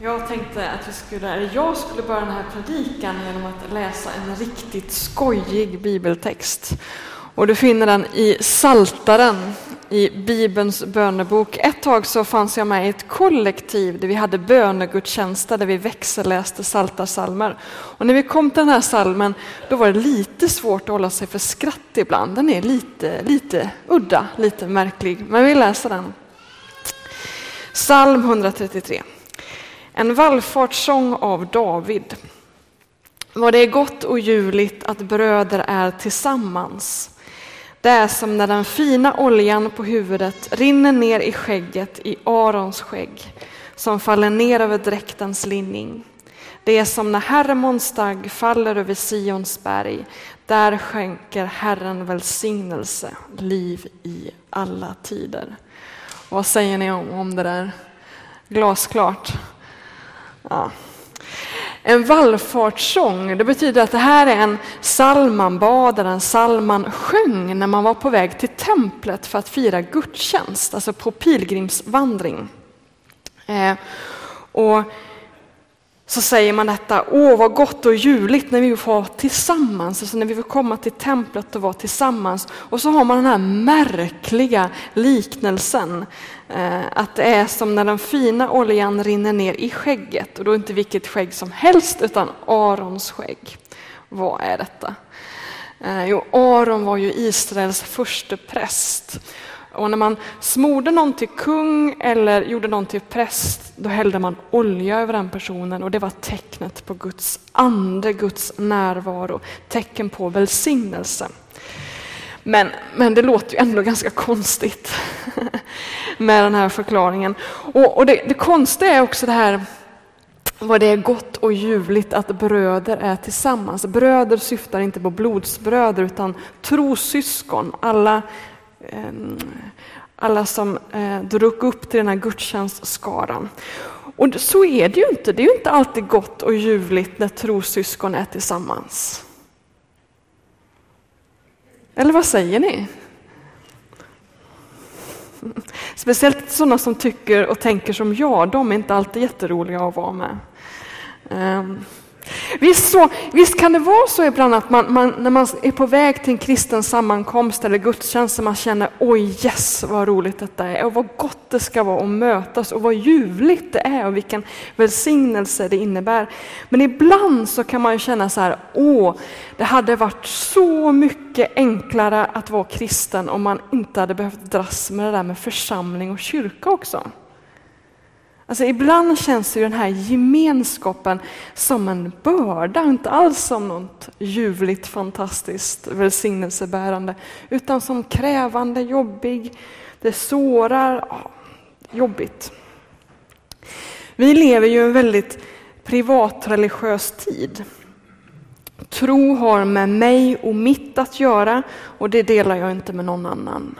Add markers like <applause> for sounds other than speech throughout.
Jag tänkte att vi skulle, jag skulle börja den här predikan genom att läsa en riktigt skojig bibeltext. Och du finner den i Saltaren i Bibelns bönebok. Ett tag så fanns jag med i ett kollektiv där vi hade bönegudstjänster där vi växelläste saltarsalmer. Och när vi kom till den här salmen då var det lite svårt att hålla sig för skratt ibland. Den är lite, lite udda, lite märklig. Men vi läser den. Psalm 133. En vallfartssång av David. Vad det är gott och ljuvligt att bröder är tillsammans. Det är som när den fina oljan på huvudet rinner ner i skägget i Arons skägg, som faller ner över dräktens linning. Det är som när Hermons dag faller över Sions berg. Där skänker Herren välsignelse, liv i alla tider. Vad säger ni om, om det där? Glasklart. Ja. En vallfartssång, det betyder att det här är en psalm man bad, en psalm man sjöng när man var på väg till templet för att fira gudstjänst, alltså på pilgrimsvandring. Eh, och så säger man detta, åh vad gott och ljuvligt när vi får vara tillsammans, alltså när vi får komma till templet och vara tillsammans. Och så har man den här märkliga liknelsen, eh, att det är som när den fina oljan rinner ner i skägget, och då inte vilket skägg som helst, utan Arons skägg. Vad är detta? Eh, jo, Aron var ju Israels första präst. Och när man smorde någon till kung eller gjorde någon till präst, då hällde man olja över den personen och det var tecknet på Guds ande, Guds närvaro, tecken på välsignelse. Men, men det låter ju ändå ganska konstigt <laughs> med den här förklaringen. Och, och det, det konstiga är också det här vad det är gott och ljuvligt att bröder är tillsammans. Bröder syftar inte på blodsbröder utan trossyskon, alla Ehm, alla som eh, drog upp till den här gudstjänstskaran. Och så är det ju inte. Det är ju inte alltid gott och ljuvligt när trossyskon är tillsammans. Eller vad säger ni? <laughs> Speciellt sådana som tycker och tänker som jag, de är inte alltid jätteroliga att vara med. Ehm. Visst, så, visst kan det vara så ibland att man, man, när man är på väg till en kristen sammankomst eller gudstjänst man känner oj yes vad roligt detta är och vad gott det ska vara att mötas och vad ljuvligt det är och vilken välsignelse det innebär. Men ibland så kan man känna så här, åh, det hade varit så mycket enklare att vara kristen om man inte hade behövt dras med det där med församling och kyrka också. Alltså ibland känns ju den här gemenskapen som en börda, inte alls som något ljuvligt, fantastiskt, välsignelsebärande, utan som krävande, jobbig, det sårar, ja, jobbigt. Vi lever ju en väldigt privatreligiös tid. Tro har med mig och mitt att göra och det delar jag inte med någon annan.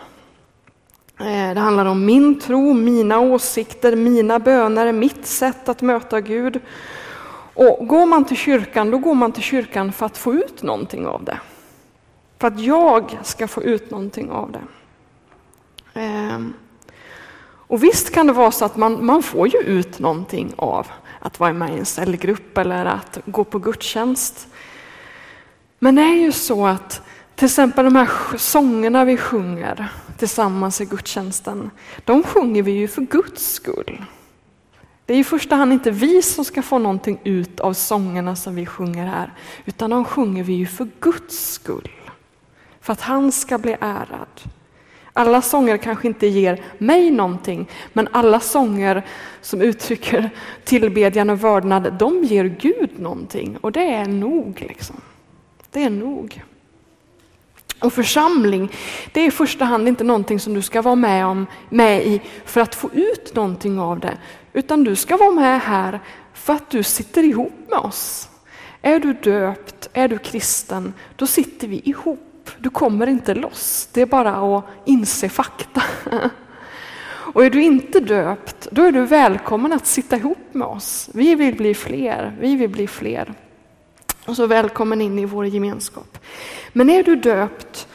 Eh, det handlar om min tro, mina åsikter, mina böner, mitt sätt att möta Gud. Och går man till kyrkan, då går man till kyrkan för att få ut någonting av det. För att jag ska få ut någonting av det. Ehm, och visst kan det vara så att man, man får ju ut någonting av att vara med i en cellgrupp eller att gå på gudstjänst. Men det är ju så att till exempel de här sångerna vi sjunger tillsammans i gudstjänsten, de sjunger vi ju för Guds skull. Det är i första hand inte vi som ska få någonting ut av sångerna som vi sjunger här, utan de sjunger vi ju för Guds skull. För att han ska bli ärad. Alla sånger kanske inte ger mig någonting, men alla sånger som uttrycker tillbedjan och vördnad, de ger Gud någonting och det är nog. Liksom. Det är nog. Och församling, det är i första hand inte någonting som du ska vara med, om, med i för att få ut någonting av det, utan du ska vara med här för att du sitter ihop med oss. Är du döpt, är du kristen, då sitter vi ihop. Du kommer inte loss, det är bara att inse fakta. <laughs> Och är du inte döpt, då är du välkommen att sitta ihop med oss. Vi vill bli fler, vi vill bli fler. Och så välkommen in i vår gemenskap. Men är du döpt,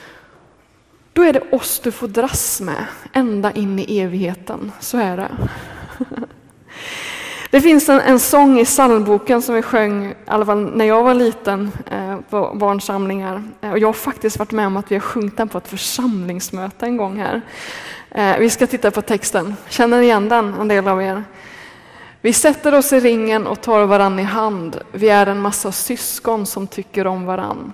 då är det oss du får dras med ända in i evigheten. Så är det. <laughs> Det finns en, en sång i psalmboken som vi sjöng, i alla fall när jag var liten, eh, på barnsamlingar. Eh, och jag har faktiskt varit med om att vi har sjungit den på ett församlingsmöte en gång här. Eh, vi ska titta på texten. Känner ni igen den, en del av er? Vi sätter oss i ringen och tar varann i hand. Vi är en massa syskon som tycker om varann.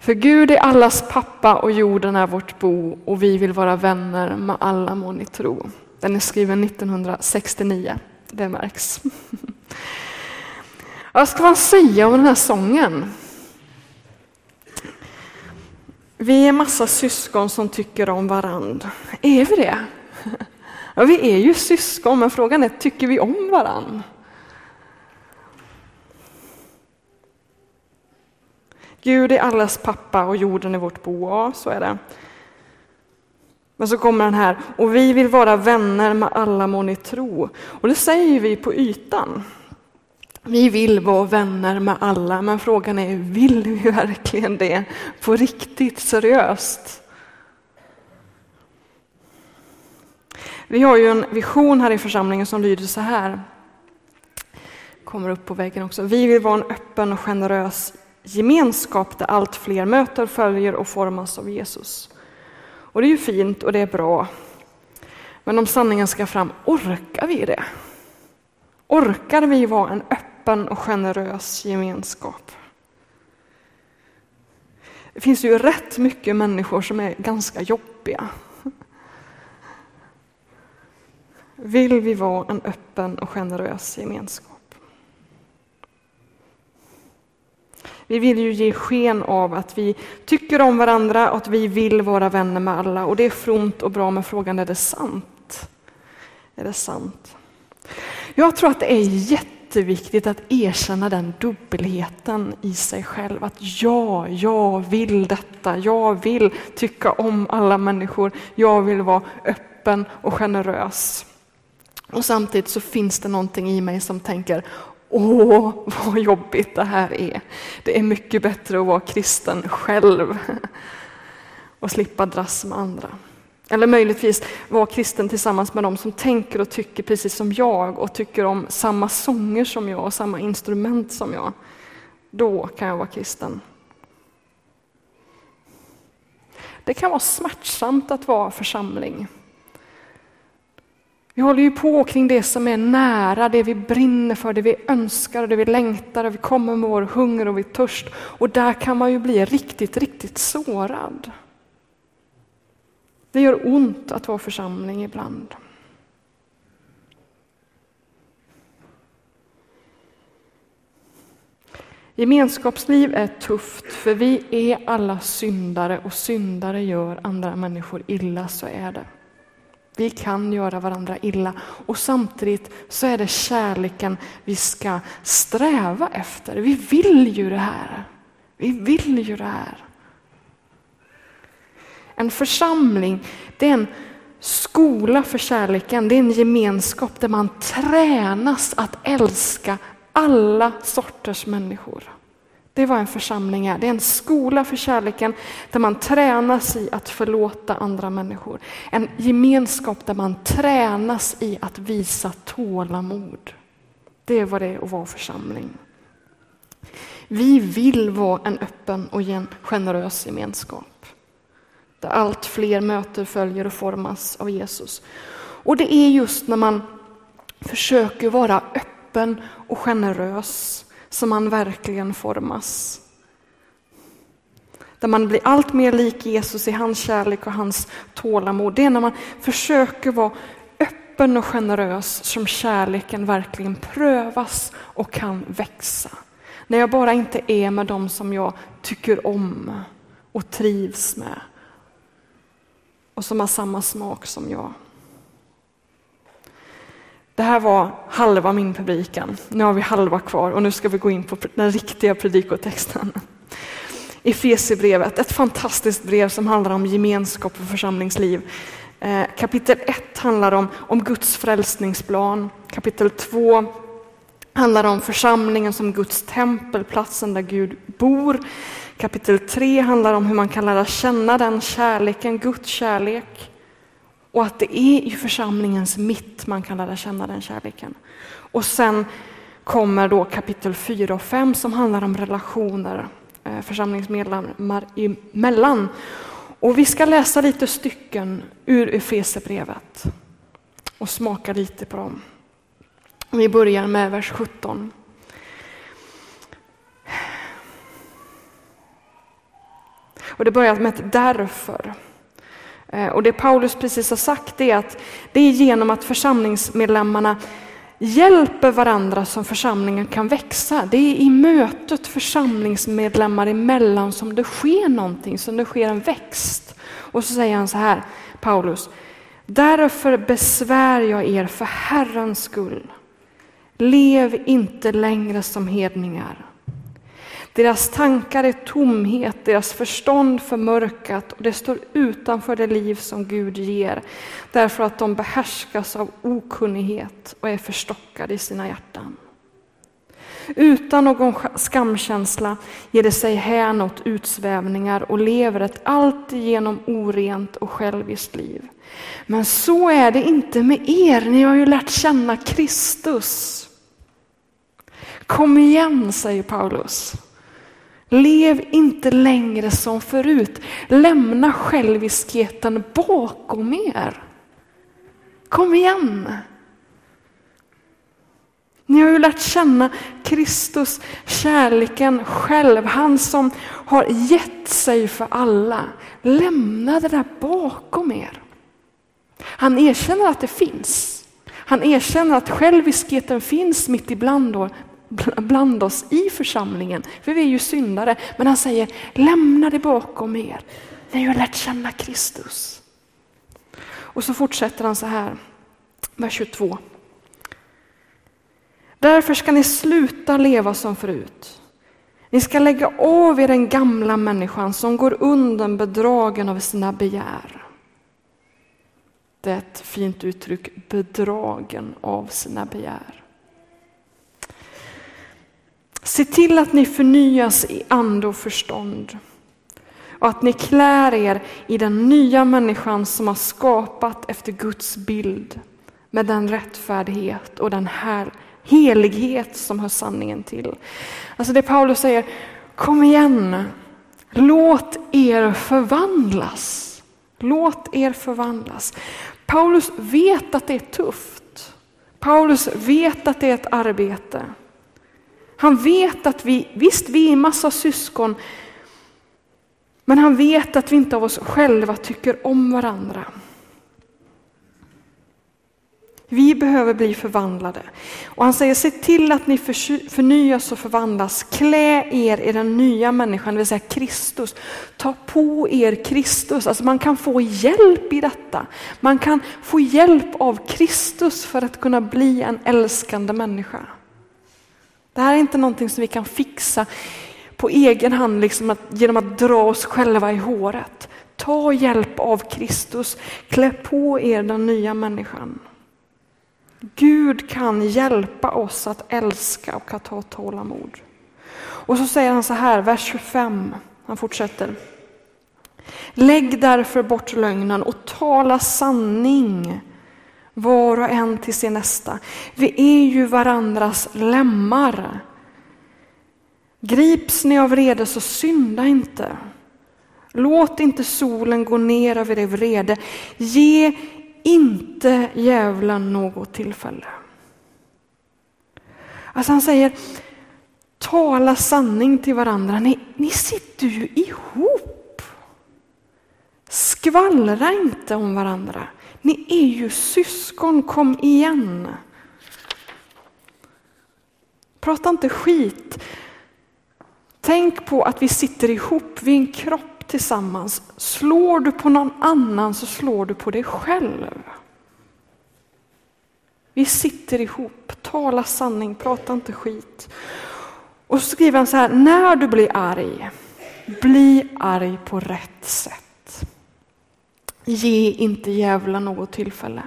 För Gud är allas pappa och jorden är vårt bo och vi vill vara vänner med alla må ni tro. Den är skriven 1969, det märks. <laughs> Vad ska man säga om den här sången? Vi är massa syskon som tycker om varandra. Är vi det? <laughs> Ja, vi är ju syskon, men frågan är, tycker vi om varandra? Gud är allas pappa och jorden är vårt bo. Ja, så är det. Men så kommer den här, och vi vill vara vänner med alla må ni tro. Och det säger vi på ytan. Vi vill vara vänner med alla, men frågan är, vill vi verkligen det på riktigt seriöst? Vi har ju en vision här i församlingen som lyder så här. Kommer upp på väggen också. Vi vill vara en öppen och generös gemenskap där allt fler möter, följer och formas av Jesus. Och det är ju fint och det är bra. Men om sanningen ska fram, orkar vi det? Orkar vi vara en öppen och generös gemenskap? Det finns ju rätt mycket människor som är ganska jobbiga. Vill vi vara en öppen och generös gemenskap? Vi vill ju ge sken av att vi tycker om varandra och att vi vill vara vänner med alla. Och det är fromt och bra, men frågan är det sant? Är det sant? Jag tror att det är jätteviktigt att erkänna den dubbelheten i sig själv. Att ja, jag vill detta. Jag vill tycka om alla människor. Jag vill vara öppen och generös. Och samtidigt så finns det någonting i mig som tänker Åh, vad jobbigt det här är. Det är mycket bättre att vara kristen själv <laughs> och slippa dras med andra. Eller möjligtvis vara kristen tillsammans med dem som tänker och tycker precis som jag och tycker om samma sånger som jag och samma instrument som jag. Då kan jag vara kristen. Det kan vara smärtsamt att vara församling. Vi håller ju på kring det som är nära, det vi brinner för, det vi önskar, det vi längtar, och vi kommer med vår hunger och vi törst. Och där kan man ju bli riktigt, riktigt sårad. Det gör ont att vara församling ibland. Gemenskapsliv är tufft, för vi är alla syndare och syndare gör andra människor illa, så är det. Vi kan göra varandra illa och samtidigt så är det kärleken vi ska sträva efter. Vi vill ju det här. Vi vill ju det här. En församling, det är en skola för kärleken. Det är en gemenskap där man tränas att älska alla sorters människor. Det är vad en församling är. Det är en skola för kärleken där man tränas i att förlåta andra människor. En gemenskap där man tränas i att visa tålamod. Det är vad det är att vara församling. Vi vill vara en öppen och generös gemenskap. Där allt fler möter, följer och formas av Jesus. Och det är just när man försöker vara öppen och generös som man verkligen formas. Där man blir allt mer lik Jesus i hans kärlek och hans tålamod. Det är när man försöker vara öppen och generös som kärleken verkligen prövas och kan växa. När jag bara inte är med dem som jag tycker om och trivs med och som har samma smak som jag. Det här var halva min predikan. Nu har vi halva kvar och nu ska vi gå in på den riktiga predikotexten. Efesierbrevet, ett fantastiskt brev som handlar om gemenskap och församlingsliv. Eh, kapitel 1 handlar om, om Guds frälsningsplan. Kapitel 2 handlar om församlingen som Guds tempel, platsen där Gud bor. Kapitel 3 handlar om hur man kan lära känna den kärleken, Guds kärlek. Och att det är i församlingens mitt man kan lära känna den kärleken. Och sen kommer då kapitel 4 och 5 som handlar om relationer eh, församlingsmedlemmar emellan. Och vi ska läsa lite stycken ur Efesebrevet och smaka lite på dem. Vi börjar med vers 17. Och det börjar med ett därför. Eh, och det Paulus precis har sagt är att det är genom att församlingsmedlemmarna hjälper varandra som församlingen kan växa. Det är i mötet församlingsmedlemmar emellan som det sker någonting, som det sker en växt. Och så säger han så här, Paulus, därför besvär jag er för Herrens skull. Lev inte längre som hedningar deras tankar är tomhet, deras förstånd förmörkat och det står utanför det liv som Gud ger därför att de behärskas av okunnighet och är förstockade i sina hjärtan. Utan någon skamkänsla ger det sig hän åt utsvävningar och lever ett alltigenom orent och själviskt liv. Men så är det inte med er, ni har ju lärt känna Kristus. Kom igen, säger Paulus. Lev inte längre som förut. Lämna själviskheten bakom er. Kom igen. Ni har ju lärt känna Kristus, kärleken själv, han som har gett sig för alla. Lämna det där bakom er. Han erkänner att det finns. Han erkänner att själviskheten finns mitt ibland bland oss i församlingen, för vi är ju syndare. Men han säger, lämna det bakom er. Ni har lärt känna Kristus. Och så fortsätter han så här, vers 22. Därför ska ni sluta leva som förut. Ni ska lägga av er den gamla människan som går undan bedragen av sina begär. Det är ett fint uttryck, bedragen av sina begär. Se till att ni förnyas i ande och förstånd och att ni klär er i den nya människan som har skapat efter Guds bild med den rättfärdighet och den här helighet som hör sanningen till. Alltså det Paulus säger, kom igen, låt er förvandlas. Låt er förvandlas. Paulus vet att det är tufft. Paulus vet att det är ett arbete. Han vet att vi, visst vi är massa syskon, men han vet att vi inte av oss själva tycker om varandra. Vi behöver bli förvandlade. Och han säger, se till att ni förnyas och förvandlas. Klä er i den nya människan, det vill säga Kristus. Ta på er Kristus. Alltså man kan få hjälp i detta. Man kan få hjälp av Kristus för att kunna bli en älskande människa. Det här är inte någonting som vi kan fixa på egen hand liksom att, genom att dra oss själva i håret. Ta hjälp av Kristus, klä på er den nya människan. Gud kan hjälpa oss att älska och att ha tålamod. Och så säger han så här, vers 25, han fortsätter. Lägg därför bort lögnen och tala sanning var och en till sin nästa. Vi är ju varandras lemmar. Grips ni av vrede så synda inte. Låt inte solen gå ner över er vrede. Ge inte djävulen något tillfälle. Alltså han säger, tala sanning till varandra. Ni, ni sitter ju ihop. Skvallra inte om varandra. Ni är ju syskon, kom igen. Prata inte skit. Tänk på att vi sitter ihop, vi är en kropp tillsammans. Slår du på någon annan så slår du på dig själv. Vi sitter ihop, tala sanning, prata inte skit. Och så skriver han så här, när du blir arg, bli arg på rätt sätt. Ge inte djävulen något tillfälle.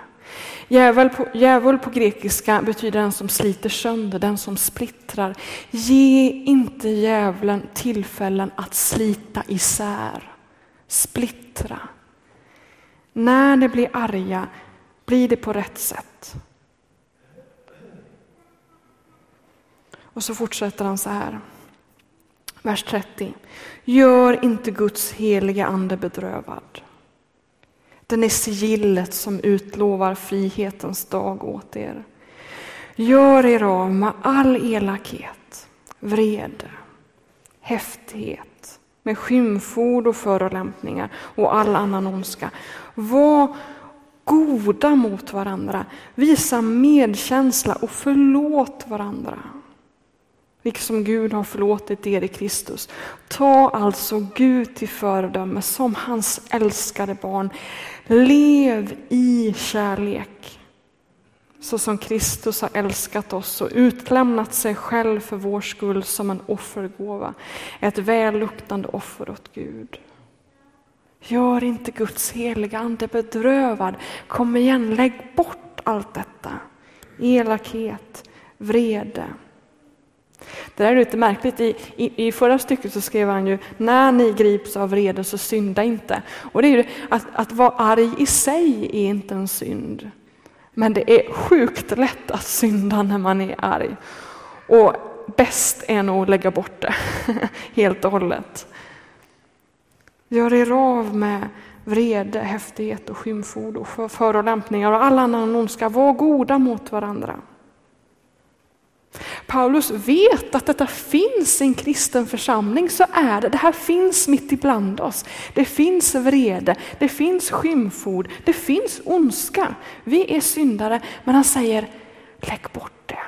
Djävul på, djävul på grekiska betyder den som sliter sönder, den som splittrar. Ge inte djävulen tillfällen att slita isär, splittra. När ni blir arga, blir det på rätt sätt. Och så fortsätter han så här. Vers 30. Gör inte Guds heliga ande bedrövad. Den är sigillet som utlovar frihetens dag åt er. Gör er av med all elakhet, vrede, häftighet, med skymford och förolämpningar och all annan ondska. Var goda mot varandra, visa medkänsla och förlåt varandra liksom Gud har förlåtit er i Kristus. Ta alltså Gud till föredöme som hans älskade barn. Lev i kärlek. Så som Kristus har älskat oss och utlämnat sig själv för vår skull som en offergåva. Ett välluktande offer åt Gud. Gör inte Guds heliga ande bedrövad. Kom igen, lägg bort allt detta. Elakhet, vrede, det där är lite märkligt. I, i, I förra stycket så skrev han ju när ni grips av vrede så synda inte. Och det är ju att, att vara arg i sig är inte en synd. Men det är sjukt lätt att synda när man är arg. Och bäst är nog att lägga bort det <laughs> helt och hållet. Gör er av med vrede, häftighet och skymford och förolämpningar och all annan ondska. Var goda mot varandra. Paulus vet att detta finns i en kristen församling, så är det. Det här finns mitt ibland oss. Det finns vrede, det finns skymford, det finns ondska. Vi är syndare, men han säger lägg bort det.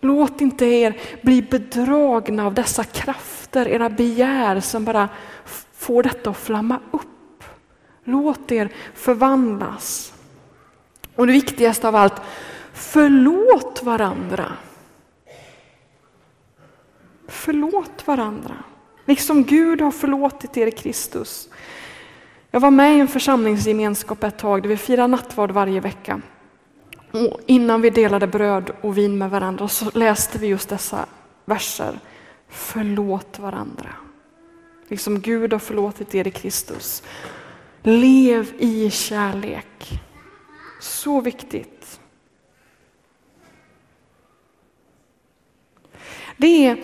Låt inte er bli bedragna av dessa krafter, era begär som bara får detta att flamma upp. Låt er förvandlas. Och det viktigaste av allt, Förlåt varandra. Förlåt varandra. Liksom Gud har förlåtit er i Kristus. Jag var med i en församlingsgemenskap ett tag där vi firade nattvard varje vecka. Och innan vi delade bröd och vin med varandra så läste vi just dessa verser. Förlåt varandra. Liksom Gud har förlåtit er i Kristus. Lev i kärlek. Så viktigt. Det är,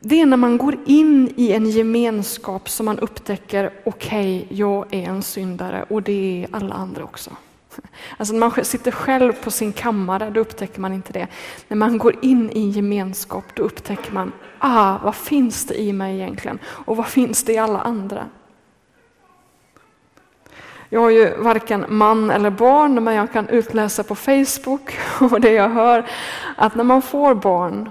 det är när man går in i en gemenskap som man upptäcker, okej, okay, jag är en syndare och det är alla andra också. <laughs> Alltså när man sitter själv på sin kammare, då upptäcker man inte det. När man går in i en gemenskap, då upptäcker man, ah, vad finns det i mig egentligen? Och vad finns det i alla andra? Jag har ju varken man eller barn, men jag kan utläsa på Facebook <laughs> och det jag hör, att när man får barn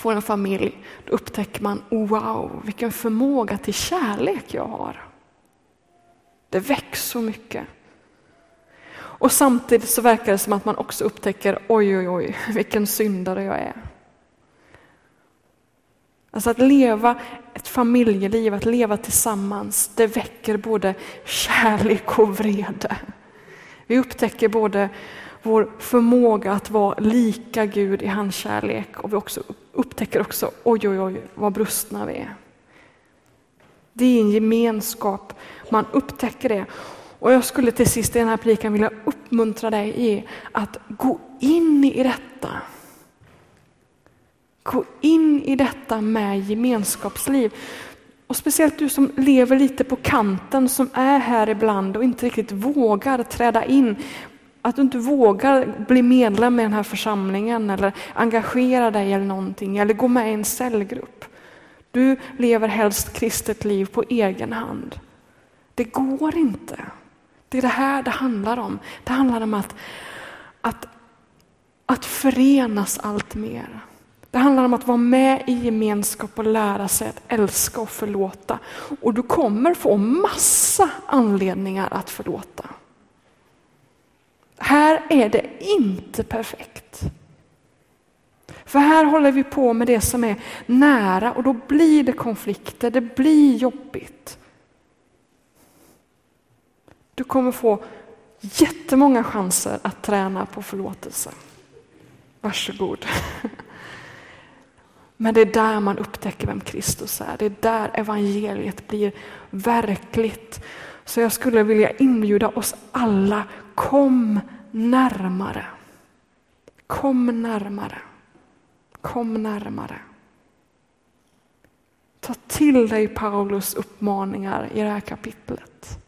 får en familj, då upptäcker man oh, wow, vilken förmåga till kärlek jag har. Det väcks så mycket. Och samtidigt så verkar det som att man också upptäcker oj, oj, oj, <laughs> vilken syndare jag är. Alltså att leva ett familjeliv, att leva tillsammans, det väcker både kärlek och vrede. Vi upptäcker både vår förmåga att vara lika Gud i hans kärlek och vi också upptäcker också, oj oj oj vad brustna vi är. Det är en gemenskap, man upptäcker det. Och jag skulle till sist i den här predikan vilja uppmuntra dig i att gå in i detta. Gå in i detta med gemenskapsliv. Och speciellt du som lever lite på kanten, som är här ibland och inte riktigt vågar träda in att du inte vågar bli medlem i den här församlingen eller engagera dig eller någonting eller gå med i en cellgrupp. Du lever helst kristet liv på egen hand. Det går inte. Det är det här det handlar om. Det handlar om att, att, att förenas allt mer. Det handlar om att vara med i gemenskap och lära sig att älska och förlåta. Och du kommer få massa anledningar att förlåta. Här är det inte perfekt. För här håller vi på med det som är nära och då blir det konflikter, det blir jobbigt. Du kommer få jättemånga chanser att träna på förlåtelse. Varsågod. <laughs> Men det är där man upptäcker vem Kristus är. Det är där evangeliet blir verkligt Så jag skulle vilja inbjuda oss alla, kom närmare. Kom närmare. Kom närmare. Ta till dig Paulus uppmaningar i det här kapitlet.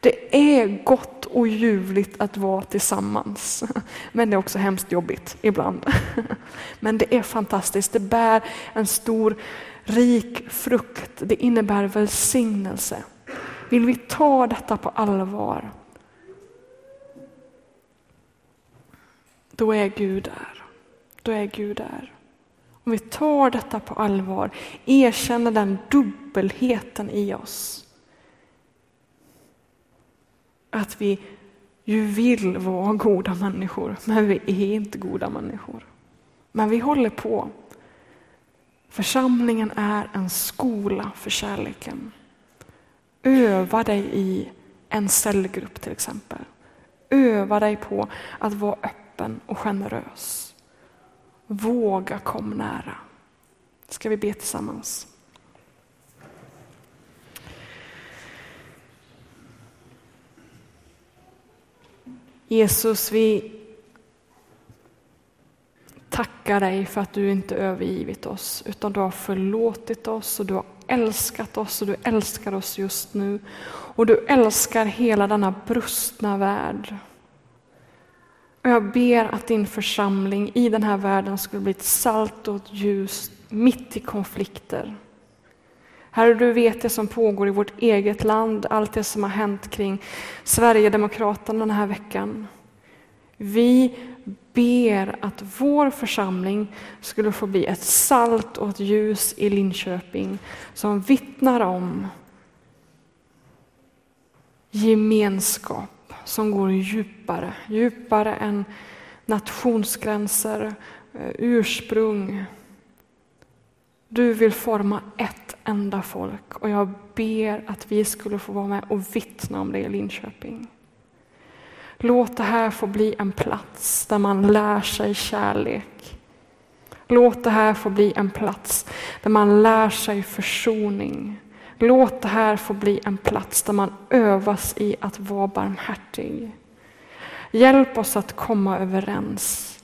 Det är gott och ljuvligt att vara tillsammans. <laughs> Men det är också hemskt jobbigt ibland. <laughs> Men det är fantastiskt. Det bär en stor rik frukt. Det innebär välsignelse. Vill vi ta detta på allvar, då är Gud där. Då är Gud där. Om vi tar detta på allvar, erkänner den dubbelheten i oss. Att vi ju vill vara goda människor, men vi är inte goda människor. Men vi håller på. Församlingen är en skola för kärleken. Öva dig i en cellgrupp till exempel. Öva dig på att vara öppen och generös. Våga kom nära. Ska vi be tillsammans? Jesus, vi tackar dig för att du inte övergivit oss, utan du har förlåtit oss och du har älskat oss och du älskar oss just nu. Och du älskar hela denna brustna värld. Och jag ber att din församling i den här världen skulle bli ett salt och ett ljus mitt i konflikter. Herre, du vet det som pågår i vårt eget land, allt det som har hänt kring Sverigedemokraterna den här veckan. Vi ber att vår församling skulle få bli ett salt och ett ljus i Linköping som vittnar om gemenskap som går djupare, djupare än nationsgränser, eh, ursprung. Du vill forma ett enda folk och jag ber att vi skulle få vara med och vittna om det i Linköping. Låt det här få bli en plats där man lär sig kärlek. Låt det här få bli en plats där man lär sig försoning. Låt det här få bli en plats där man övas i att vara barmhärtig. Hjälp oss att komma överens.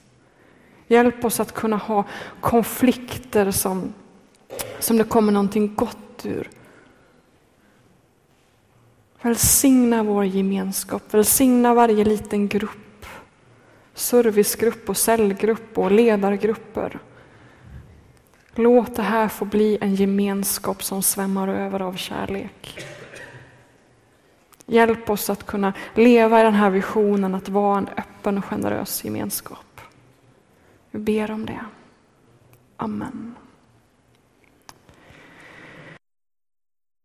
Hjälp oss att kunna ha konflikter som, som det kommer någonting gott ur. Välsigna vår gemenskap, välsigna varje liten grupp, servicegrupp och cellgrupp och ledargrupper. Låt det här få bli en gemenskap som svämmar över av kärlek. Hjälp oss att kunna leva i den här visionen att vara en öppen och generös gemenskap. Vi ber om det. Amen.